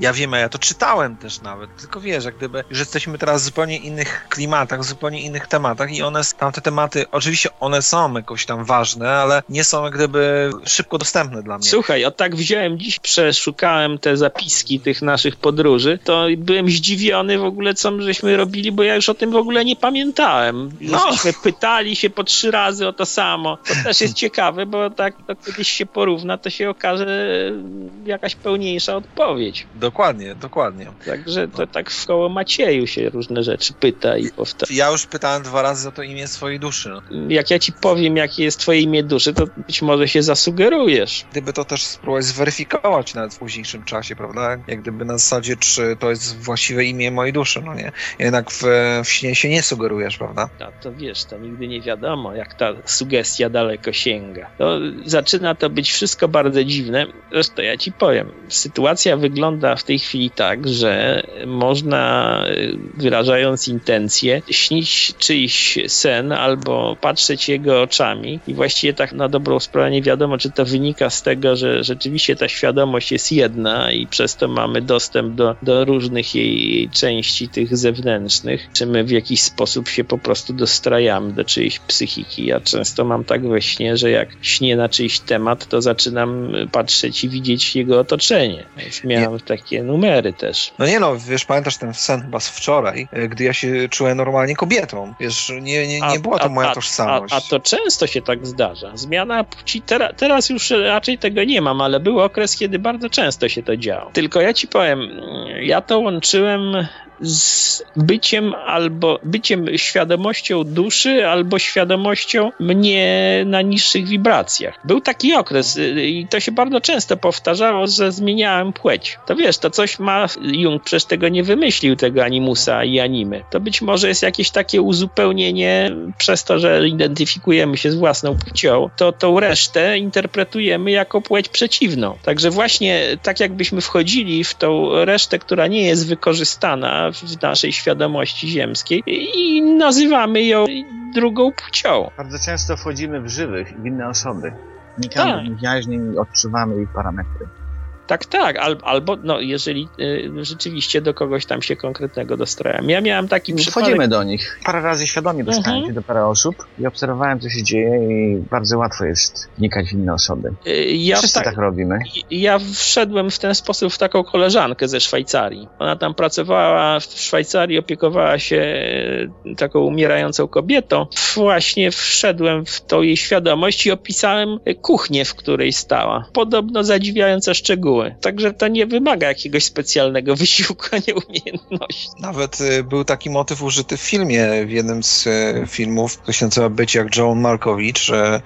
Ja wiem, a ja to czytałem też nawet, tylko wiesz, jak gdyby, że jesteśmy teraz w zupełnie innych klimatach, w zupełnie innych tematach i one, tamte tematy, oczywiście one są jakoś tam ważne, ale nie są jak gdyby szybko dostępne dla mnie. Słuchaj, o tak wziąłem dziś, przeszukałem te zapiski tych naszych podróży, to byłem zdziwiony w ogóle, co my żeśmy robili, bo ja już o tym w ogóle nie pamiętałem. No. Pytali się po trzy razy o to samo. To też jest ciekawe, bo tak to kiedyś się porówna, to się okaże jakaś pełniejsza odpowiedź. Dokładnie, dokładnie. Także to tak w koło Macieju się różne rzeczy pyta i powtarza. Ja już pytałem dwa razy o to imię swojej duszy. No. Jak ja ci powiem, jakie jest twoje imię duszy, to być może się zasugerujesz. Gdyby to też spróbować zweryfikować nawet w późniejszym czasie, prawda? Jak gdyby na zasadzie, czy to jest właściwe imię mojej duszy, no nie? Jednak w, w śnie się nie sugerujesz, prawda? A to wiesz, to nigdy nie wiadomo, jak ta sugestia daleko sięga. To zaczyna to być wszystko bardzo dziwne. Zresztą ja ci powiem, sytuacja wygląda w tej chwili tak, że można, y, wyrażając intencje, śnić czyjś sen albo patrzeć jego oczami i właściwie tak na dobrą sprawę nie wiadomo, czy to wynika z tego, że rzeczywiście ta świadomość jest jedna i przez to mamy dostęp do, do różnych jej, części, tych zewnętrznych, czy my w jakiś sposób się po prostu dostrajamy do czyjejś psychiki. Ja często mam tak we śnie, że jak śnię na czyjś temat, to zaczynam y, patrzeć i widzieć jego otoczenie. Miałem takie numery też. No nie no, wiesz, pamiętasz ten sen chyba z wczoraj, e, gdy ja się czułem normalnie kobietą. Wiesz, nie, nie, nie była to moja tożsamość. A, a to często się tak zdarza. Zmiana płci, tera, teraz już raczej tego nie mam, ale był okres, kiedy bardzo często się to działo. Tylko ja ci powiem, ja to łączyłem z byciem albo byciem świadomością duszy, albo świadomością mnie na niższych wibracjach. Był taki okres i to się bardzo często powtarzało, że zmieniałem płeć. To wiesz, to coś ma, Jung przecież tego nie wymyślił, tego animusa i animy. To być może jest jakieś takie uzupełnienie przez to, że identyfikujemy się z własną płcią, to tą resztę interpretujemy jako płeć przeciwną. Także właśnie tak jakbyśmy wchodzili w tą resztę, która nie jest wykorzystana w naszej świadomości ziemskiej i nazywamy ją drugą płcią. Bardzo często wchodzimy w żywych w inne osoby. Wnikamy Tak. wyjaźnie i odczuwamy ich parametry. Tak, tak, al, albo no, jeżeli y, rzeczywiście do kogoś tam się konkretnego dostrajam. Ja miałem taki przypadek... Wchodzimy do nich. Parę razy świadomie dostałem Mhm. się do parę osób i obserwowałem, co się dzieje i bardzo łatwo jest wnikać w inne osoby. Y, Ja Wszyscy tak- tak robimy. Ja wszedłem w ten sposób w taką koleżankę ze Szwajcarii. Ona tam pracowała w Szwajcarii, opiekowała się e, taką umierającą kobietą. Właśnie wszedłem w tą jej świadomość i opisałem kuchnię, w której stała. Podobno zadziwiające szczegóły. Także to nie wymaga jakiegoś specjalnego wysiłku, nie umiejętności. Nawet y, był taki motyw użyty w filmie, w jednym z y, filmów, który się nazywa Być jak John Malkovich.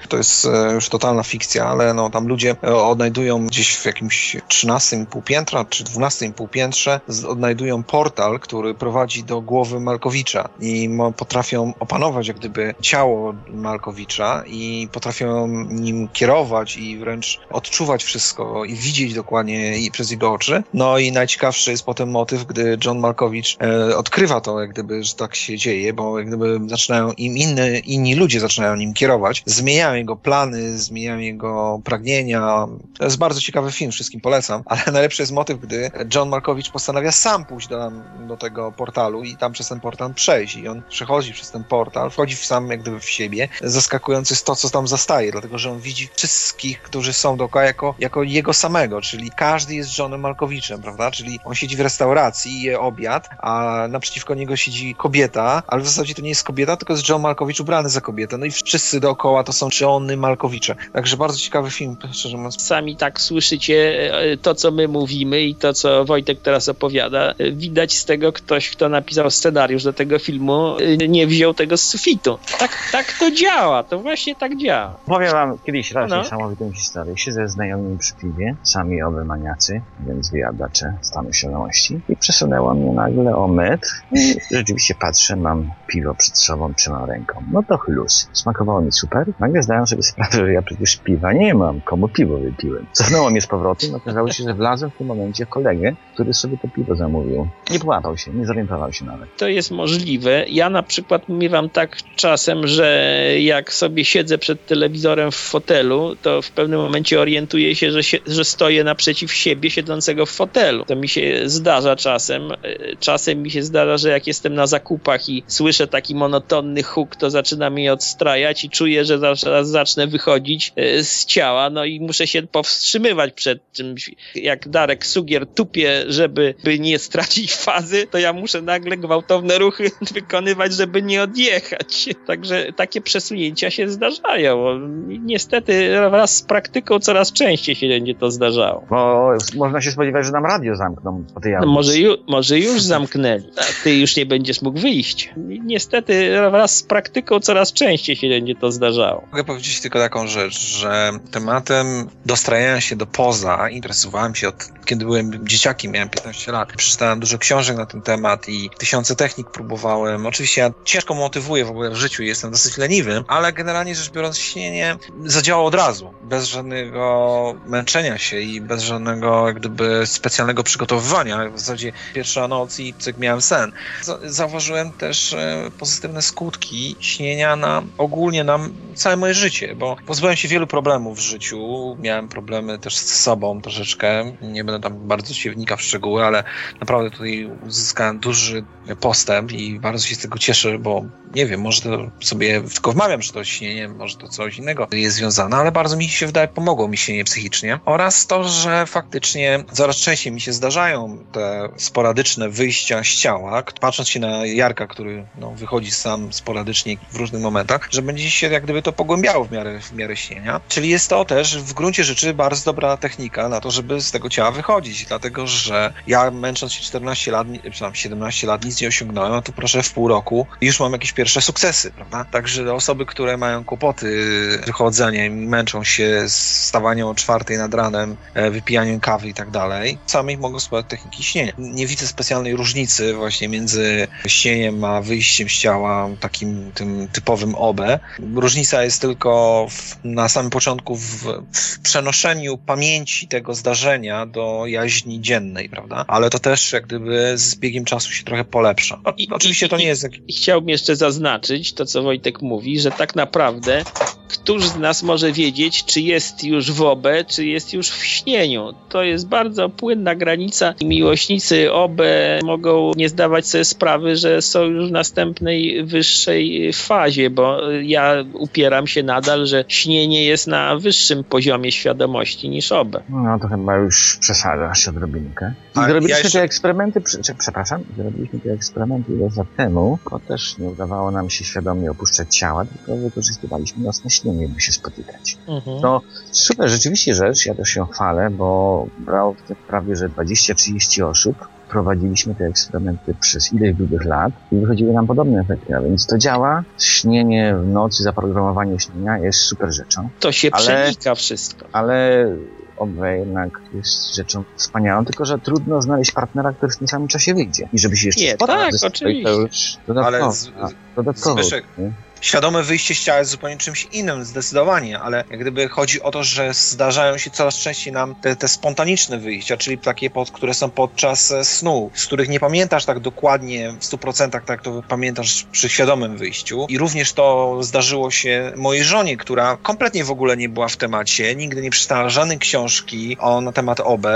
y, To jest y, już totalna fikcja, ale no, tam ludzie odnajdują gdzieś w jakimś 13 półpiętra czy 12 półpiętrze, z- odnajdują portal, który prowadzi do głowy Malkowicza i potrafią opanować jak gdyby ciało Malkowicza i potrafią nim kierować i wręcz odczuwać wszystko i widzieć dokładnie i przez jego oczy. No i najciekawszy jest potem motyw, gdy John Malkovich e, odkrywa to, jak gdyby, że tak się dzieje, bo jak gdyby zaczynają im inne, inni ludzie zaczynają nim kierować, zmieniają jego plany, zmieniają jego pragnienia. To jest bardzo ciekawy film, wszystkim polecam, ale najlepszy jest motyw, gdy John Malkovich postanawia sam pójść do, do tego portalu i tam przez ten portal przejść i on przechodzi przez ten portal, wchodzi w sam jak gdyby w siebie. Zaskakujące jest to, co tam zastaje, dlatego że on widzi wszystkich, którzy są dookoła jako, jako jego samego, czyli każdy jest Johnem Malkowiczem, prawda? Czyli on siedzi w restauracji, je obiad, a naprzeciwko niego siedzi kobieta, ale w zasadzie to nie jest kobieta, tylko jest John Malkowicz ubrany za kobietę. No i wszyscy dookoła to są Johny Malkowicze. Także bardzo ciekawy film, szczerze mówiąc. Sami tak słyszycie e, to, co my mówimy i to, co Wojtek teraz opowiada. E, Widać z tego ktoś, kto napisał scenariusz do tego filmu, e, nie wziął tego z sufitu. Tak, tak to działa, to właśnie tak działa. Powiem wam kiedyś raz No. niesamowitą historię. Siedzę z znajomymi przy piwie, sami oby maniacy, więc wyjadacze stanu świadomości. I przesunęło mnie nagle o metr i rzeczywiście patrzę, mam piwo przed sobą, trzymam ręką. No to chlus. Smakowało mi super. Nagle zdałem sobie sprawę, że ja przecież piwa nie mam. Komu piwo wypiłem? Cofnęło mnie z powrotem. Okazało się, że wlazłem w tym momencie kolegę, który sobie to piwo zamówił. Nie połapał się, nie zorientował się nawet. To jest możliwe. Ja na przykład miewam tak czasem, że jak sobie siedzę przed telewizorem w fotelu, to w pewnym momencie orientuję się, że, się, że stoję naprzeciw siebie siedzącego w fotelu. To mi się zdarza czasem. E, Czasem mi się zdarza, że jak jestem na zakupach i słyszę taki monotonny huk, to zaczyna mnie odstrajać i czuję, że zaraz zacznę wychodzić e, z ciała, no i muszę się powstrzymywać przed czymś. Jak Darek Sugier tupie, żeby by nie stracić fazy, to ja muszę nagle gwałtowne ruchy wykonywać, żeby nie odjechać. Także takie przesunięcia się zdarzają. Niestety wraz z praktyką coraz częściej się będzie to zdarzało. Bo można się spodziewać, że nam radio zamkną po tej No może, ju, może już zamknęli, a ty już nie będziesz mógł wyjść. Niestety wraz z praktyką coraz częściej się będzie to zdarzało. Mogę powiedzieć tylko taką rzecz, że tematem dostrajania się do poza interesowałem się od kiedy byłem dzieciakiem, miałem 15 lat. Przeczytałem dużo książek na ten temat i tysiące technik próbowałem. Oczywiście ja ciężko motywuję w ogóle w życiu, jestem dosyć leniwy, ale generalnie rzecz biorąc śnienie zadziałało od razu, bez żadnego męczenia się i bez żadnego jak gdyby specjalnego przygotowywania. W zasadzie pierwsza noc i cyk miałem sen. Za- Zauważyłem też e, pozytywne skutki śnienia na ogólnie na całe moje życie, bo pozbyłem się wielu problemów w życiu. Miałem problemy też z sobą troszeczkę. Nie będę tam bardzo się wnikał w szczegóły, ale naprawdę tutaj uzyskałem duży postęp i bardzo się z tego cieszę, bo nie wiem, może to sobie tylko wmawiam, że to śnienie, może to coś innego jest związane, ale bardzo mi się wydaje, pomogło mi śnienie psychicznie. Oraz to, że faktycznie coraz częściej mi się zdarzają te sporadyczne wyjścia z ciała, patrząc się na Jarka, który no, wychodzi sam sporadycznie w różnych momentach, że będzie się jak gdyby to pogłębiało w miarę, w miarę śnienia. Czyli jest to też w gruncie rzeczy bardzo dobra technika na to, żeby z tego ciała wychodzić, dlatego że ja męcząc się 14 lat, tam 17 lat nic nie osiągnąłem, a tu proszę w pół roku już mam jakieś pierwsze sukcesy, prawda? Także osoby, które mają kłopoty wychodzeniem, męczą się z stawaniem o czwartej nad ranem, e, wypijaniem kawy i tak dalej, sami mogą spróbować techniki śnienia. Nie widzę specjalnej różnicy właśnie między śnieniem a wyjściem z ciała takim tym typowym OB. Różnica jest tylko w, na samym początku w, w przenoszeniu pamięci tego zdarzenia do jaźni dziennej, prawda? Ale to też jak gdyby z biegiem czasu się trochę polepsza. O, I- oczywiście i- to nie jest... I chciałbym jeszcze zaznaczyć to, co Wojtek mówi, że tak naprawdę któż z nas może wiedzieć, czy jest już w OBE, czy jest już w śnieniu. To jest bardzo płynna granica i miłośnicy OBE mogą nie zdawać sobie sprawy, że są już w następnej, wyższej fazie, bo ja upieram się nadal, że śnienie jest na wyższym poziomie świadomości niż OBE. No to chyba już przesadzasz odrobinkę. I A zrobiliśmy ja jeszcze- te eksperymenty, przepraszam, zrobiliśmy te eksperymenty ile lat temu, bo też nie udawało nam się świadomie opuszczać ciała, tylko wykorzystywaliśmy nocne śnienie, by się spotykać. Mhm. No super, rzeczywiście rzecz, ja też się chwalę, bo brało w tym prawie, że 20-30 osób. Prowadziliśmy te eksperymenty przez ileś długich lat i wychodziły nam podobne efekty, a więc to działa. Śnienie w nocy, zaprogramowanie śnienia jest super rzeczą, To się ale- przenika wszystko. ale obwe jednak jest rzeczą wspaniałą, tylko że trudno znaleźć partnera, który w tym samym czasie wyjdzie. I żeby się jeszcze Nie, spotkał tak, oczywiście. To już dodatkowo. Ale z- a, dodatkowo Zbyszek, nie? Świadome wyjście z ciała jest zupełnie czymś innym, zdecydowanie, ale jak gdyby chodzi o to, że zdarzają się coraz częściej nam te, te spontaniczne wyjścia, czyli takie, pod, które są podczas e, snu, z których nie pamiętasz tak dokładnie w 100% tak jak to pamiętasz przy świadomym wyjściu. I również to zdarzyło się mojej żonie, która kompletnie w ogóle nie była w temacie, nigdy nie przeczytała żadnej książki o, na temat OB.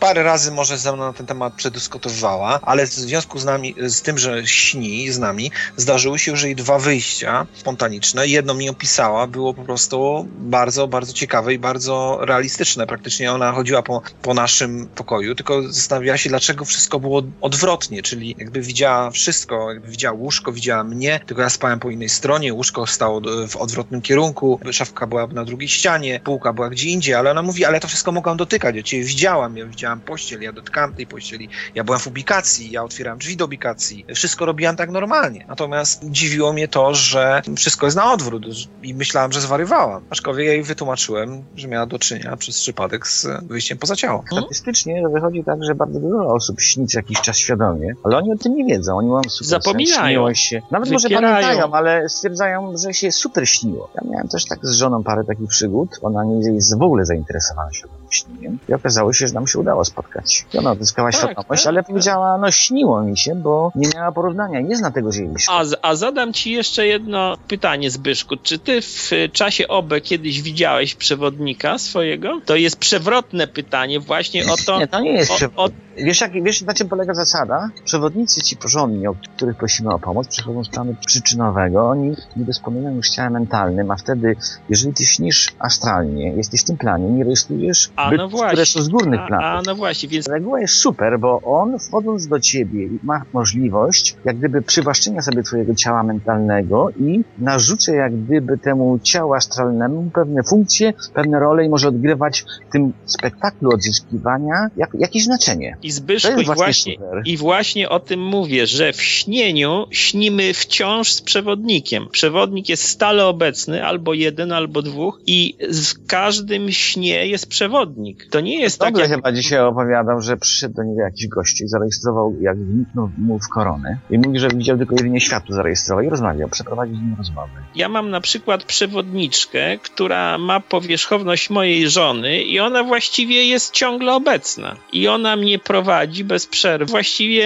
Parę razy może ze mną na ten temat przedyskutowała, ale w związku z nami, z tym, że śni z nami, zdarzyły się już jej dwa wyjścia spontaniczne. Jedno mi opisała, było po prostu bardzo, bardzo ciekawe i bardzo realistyczne. Praktycznie ona chodziła po, po naszym pokoju, tylko zastanawiała się, dlaczego wszystko było odwrotnie, czyli jakby widziała wszystko, jakby widziała łóżko, widziała mnie, tylko ja spałem po innej stronie, łóżko stało w odwrotnym kierunku, szafka była na drugiej ścianie, półka była gdzie indziej, ale ona mówi, ale to wszystko mogłam dotykać, ja cię widziałam, ja widziałam pościel, ja dotykałam tej pościeli, ja byłem w ubikacji, ja otwierałem drzwi do ubikacji, wszystko robiłam tak normalnie. Natomiast dziwiło mnie to, że wszystko jest na odwrót i myślałam, że zwariowałam. Aczkolwiek jej wytłumaczyłem, że miała do czynienia przez przypadek z wyjściem poza ciało. Statystycznie wychodzi tak, że bardzo dużo osób śni co jakiś czas świadomie, ale oni o tym nie wiedzą. Oni mają super Zapominają. sen, się. Nawet może Wypierają. pamiętają, ale stwierdzają, że się super śniło. Ja miałem też tak z żoną parę takich przygód. Ona nie jest w ogóle zainteresowana świadomym śnieniem. I okazało się, że nam się udało spotkać. I ona odzyskała Tak, świadomość, tak, ale tak. powiedziała, no śniło mi się, bo nie miała porównania. Nie zna tego zjawiska. A, z- a zadam ci jeszcze jedno pytanie, Zbyszku. Czy ty w y, czasie OBE kiedyś widziałeś przewodnika swojego? To jest przewrotne pytanie właśnie o to. Nie, to nie jest o, o, Wiesz, jak, wiesz, na czym polega zasada? Przewodnicy ci porządni, o których prosimy o pomoc, przychodzą z planu przyczynowego. Oni nie dysponują już ciałem mentalnym, a wtedy, jeżeli ty śnisz astralnie, jesteś w tym planie, nie rejestrujesz A, no właśnie. które są z górnych a, planów. a no właśnie, więc Reguła jest super, bo on wchodząc do ciebie ma możliwość jak gdyby przywłaszczenia sobie twojego ciała mentalnego i narzuca jak gdyby temu ciału astralnemu pewne funkcje, pewne role i może odgrywać w tym spektaklu odzyskiwania jak, jakieś znaczenie. i Zbyszku i właśnie super. i właśnie o tym mówię, że w śnieniu śnimy wciąż z przewodnikiem. Przewodnik jest stale obecny, albo jeden, albo dwóch i w każdym śnie jest przewodnik. To nie jest tak jak... chyba dzisiaj opowiadał, że przyszedł do niego jakiś gość i zarejestrował, jak wniknął mu w koronę. I mówi, że widział tylko jedynie światło zarejestrował i rozmawiał, przeprowadził rozmowę. Ja mam na przykład przewodniczkę, która ma powierzchowność mojej żony i ona właściwie jest ciągle obecna. I ona mnie prowadzi bez przerwy. Właściwie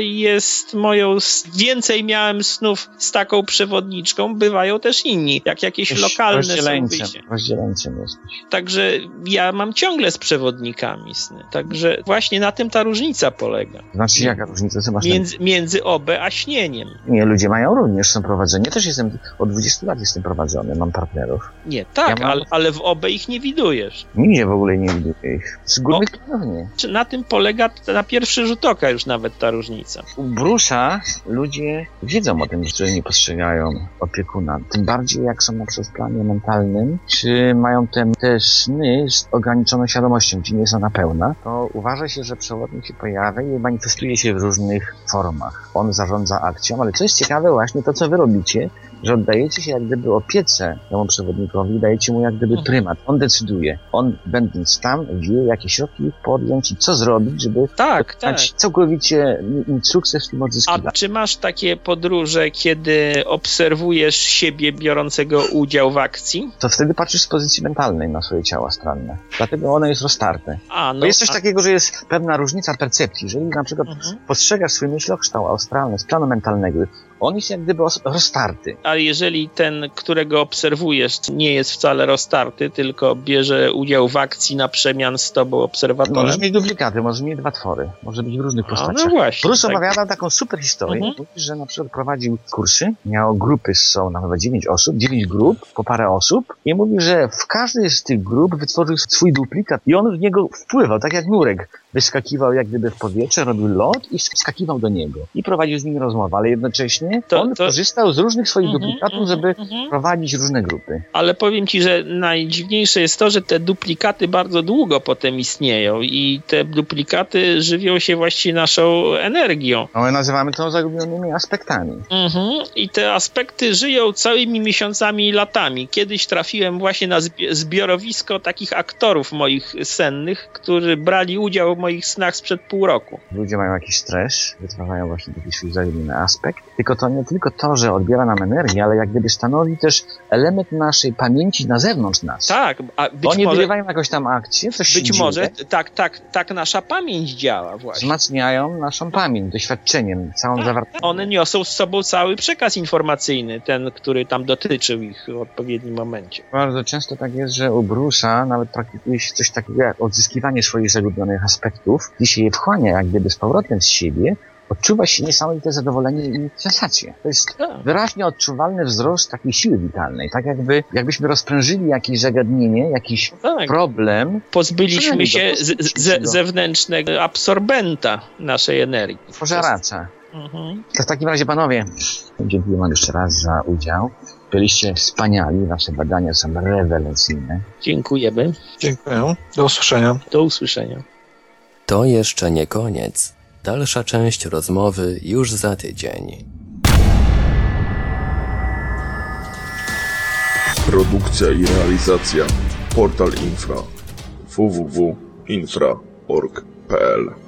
jest moją... Więcej miałem snów z taką przewodniczką, bywają też inni, jak jakieś lokalne rozdzieleńcem, rozdzieleńcem jesteś. Także ja mam ciągle z przewodnikami sny. Także właśnie na tym ta różnica polega. Znaczy, jaka różnica, co masz Między, między OB a śnieniem. Nie, ludzie mają również, są prowadzeni. Ja też jestem jestem, od 20 lat jestem prowadzony, mam partnerów. Nie, tak, Ja mam- ale, ale w obie ich nie widujesz. Nigdzie w ogóle nie widuję ich. Z górnych planów nie. Czy na tym polega na pierwszy rzut oka już nawet ta różnica? U Brusa ludzie wiedzą o tym, że nie postrzegają opiekuna. Tym bardziej jak są na przykład w planie mentalnym, czy mają te, te sny z ograniczoną świadomością, gdzie nie jest ona pełna, to uważa się, że przewodnik się pojawia i manifestuje się w różnych formach. On zarządza akcją, ale co jest ciekawe właśnie to, co wy robicie, że oddajecie się jak gdyby opiece temu przewodnikowi, dajecie mu jak gdyby Mhm. prymat. On decyduje. On będąc tam wie, jakie środki podjąć i co zrobić, żeby Tak, tak. całkowicie sukces w tym A czy masz takie podróże, kiedy obserwujesz siebie biorącego udział w akcji? To wtedy patrzysz z pozycji mentalnej na swoje ciało astralne. Dlatego ono jest roztarte. A, no. Bo jest coś a, takiego, że jest pewna różnica percepcji. Jeżeli na przykład Mhm. postrzegasz swój myślokształt astralny z planu mentalnego, on jest jak gdyby roztarty. Ale jeżeli ten, którego obserwujesz, nie jest wcale roztarty, tylko bierze udział w akcji na przemian z tobą obserwatorem. Możesz mieć duplikaty, możesz mieć dwa twory, może być w różnych A, postaciach. no właśnie. Bruce tak. opowiadał taką super historię. Mhm. Że na przykład prowadził kursy, miał grupy, są na chyba 9 osób, 9 grup, po parę osób i mówi, że w każdej z tych grup wytworzył swój duplikat i on w niego wpływał, tak jak nurek. Wyskakiwał jak gdyby w powietrze, robił lot i skakiwał do niego. I prowadził z nim rozmowę, ale jednocześnie To- on to- korzystał z różnych swoich Mhm, duplikatów, mhm, żeby mhm. prowadzić różne grupy. Ale powiem ci, że najdziwniejsze jest to, że te duplikaty bardzo długo potem istnieją i te duplikaty żywią się właściwie naszą energią. No, my nazywamy to zagubionymi aspektami. Mhm. I te aspekty żyją całymi miesiącami i latami. Kiedyś trafiłem właśnie na zbi- zbiorowisko takich aktorów moich sennych, którzy brali udział moich snach sprzed pół roku. ludzie mają jakiś stres, wytwarzają właśnie taki swój zagubiony aspekt. Tylko to nie tylko to, że odbiera nam energię, ale jak gdyby stanowi też element naszej pamięci na zewnątrz nas. Tak, a być Oni może, odgrywają jakąś tam akcję, coś się być dzieje, może tak, tak, tak nasza pamięć działa właśnie. wzmacniają naszą pamięć, doświadczeniem, całą Tak, zawartość. One niosą z sobą cały przekaz informacyjny, ten, który tam dotyczył ich w odpowiednim momencie. Bardzo często tak jest, że u Brusa nawet praktykuje się coś takiego jak odzyskiwanie swoich zagubionych aspektów, gdzie się je wchłania jak gdyby z powrotem z siebie, odczuwa się niesamowite zadowolenie i sensację. To jest Tak. wyraźnie odczuwalny wzrost takiej siły witalnej. Tak jakby, jakbyśmy rozprężyli jakieś zagadnienie, jakiś Tak. problem, Pozbyliśmy się do- z, z, zewnętrznego absorbenta naszej energii. pożeracza. Mhm. To w takim razie, panowie, dziękuję wam jeszcze raz za udział. Byliście wspaniali, wasze badania są rewelacyjne. Dziękujemy. Dziękuję. Do usłyszenia. Do usłyszenia. To jeszcze nie koniec. Dalsza część rozmowy już za tydzień. Produkcja i realizacja Portal Infra www.infra.org.pl